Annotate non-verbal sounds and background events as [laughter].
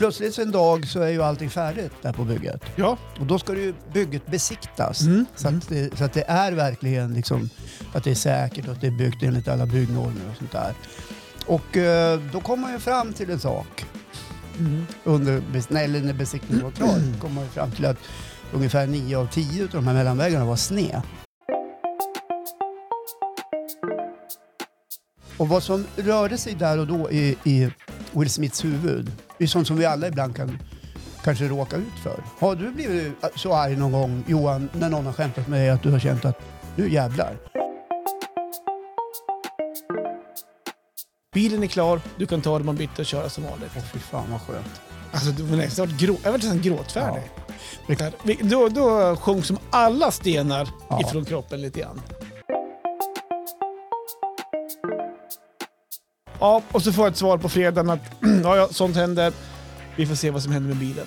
Plötsligt en dag så är ju allting färdigt där på bygget. Ja. Och då ska ju bygget besiktas. Mm. Så, att det, så att det är verkligen liksom, att det är säkert och att det är byggt enligt alla byggnormer och sånt där. Och eh, då kommer man ju fram till en sak. Mm. Under, nej, eller när besiktningen var klar kom man ju fram till att ungefär 9 av 10 av de här mellanväggarna var sned. Och vad som rörde sig där och då i, i Will Smiths huvud är sånt som vi alla ibland kan kanske råka ut för. Har du blivit så arg någon gång Johan när någon har skämtat med dig att du har känt att nu jävlar. Bilen är klar, du kan ta den man bitti och köra som vanligt. Åh fy fan vad skönt. Alltså, du var nästan grå, jag var nästan gråtfärdig. Vi- Då, då sjönk som alla stenar Ja. ifrån kroppen lite grann. Ja, och så får jag ett svar på fredagen att [clears throat] ja, ja, sånt händer. Vi får se vad som händer med bilen.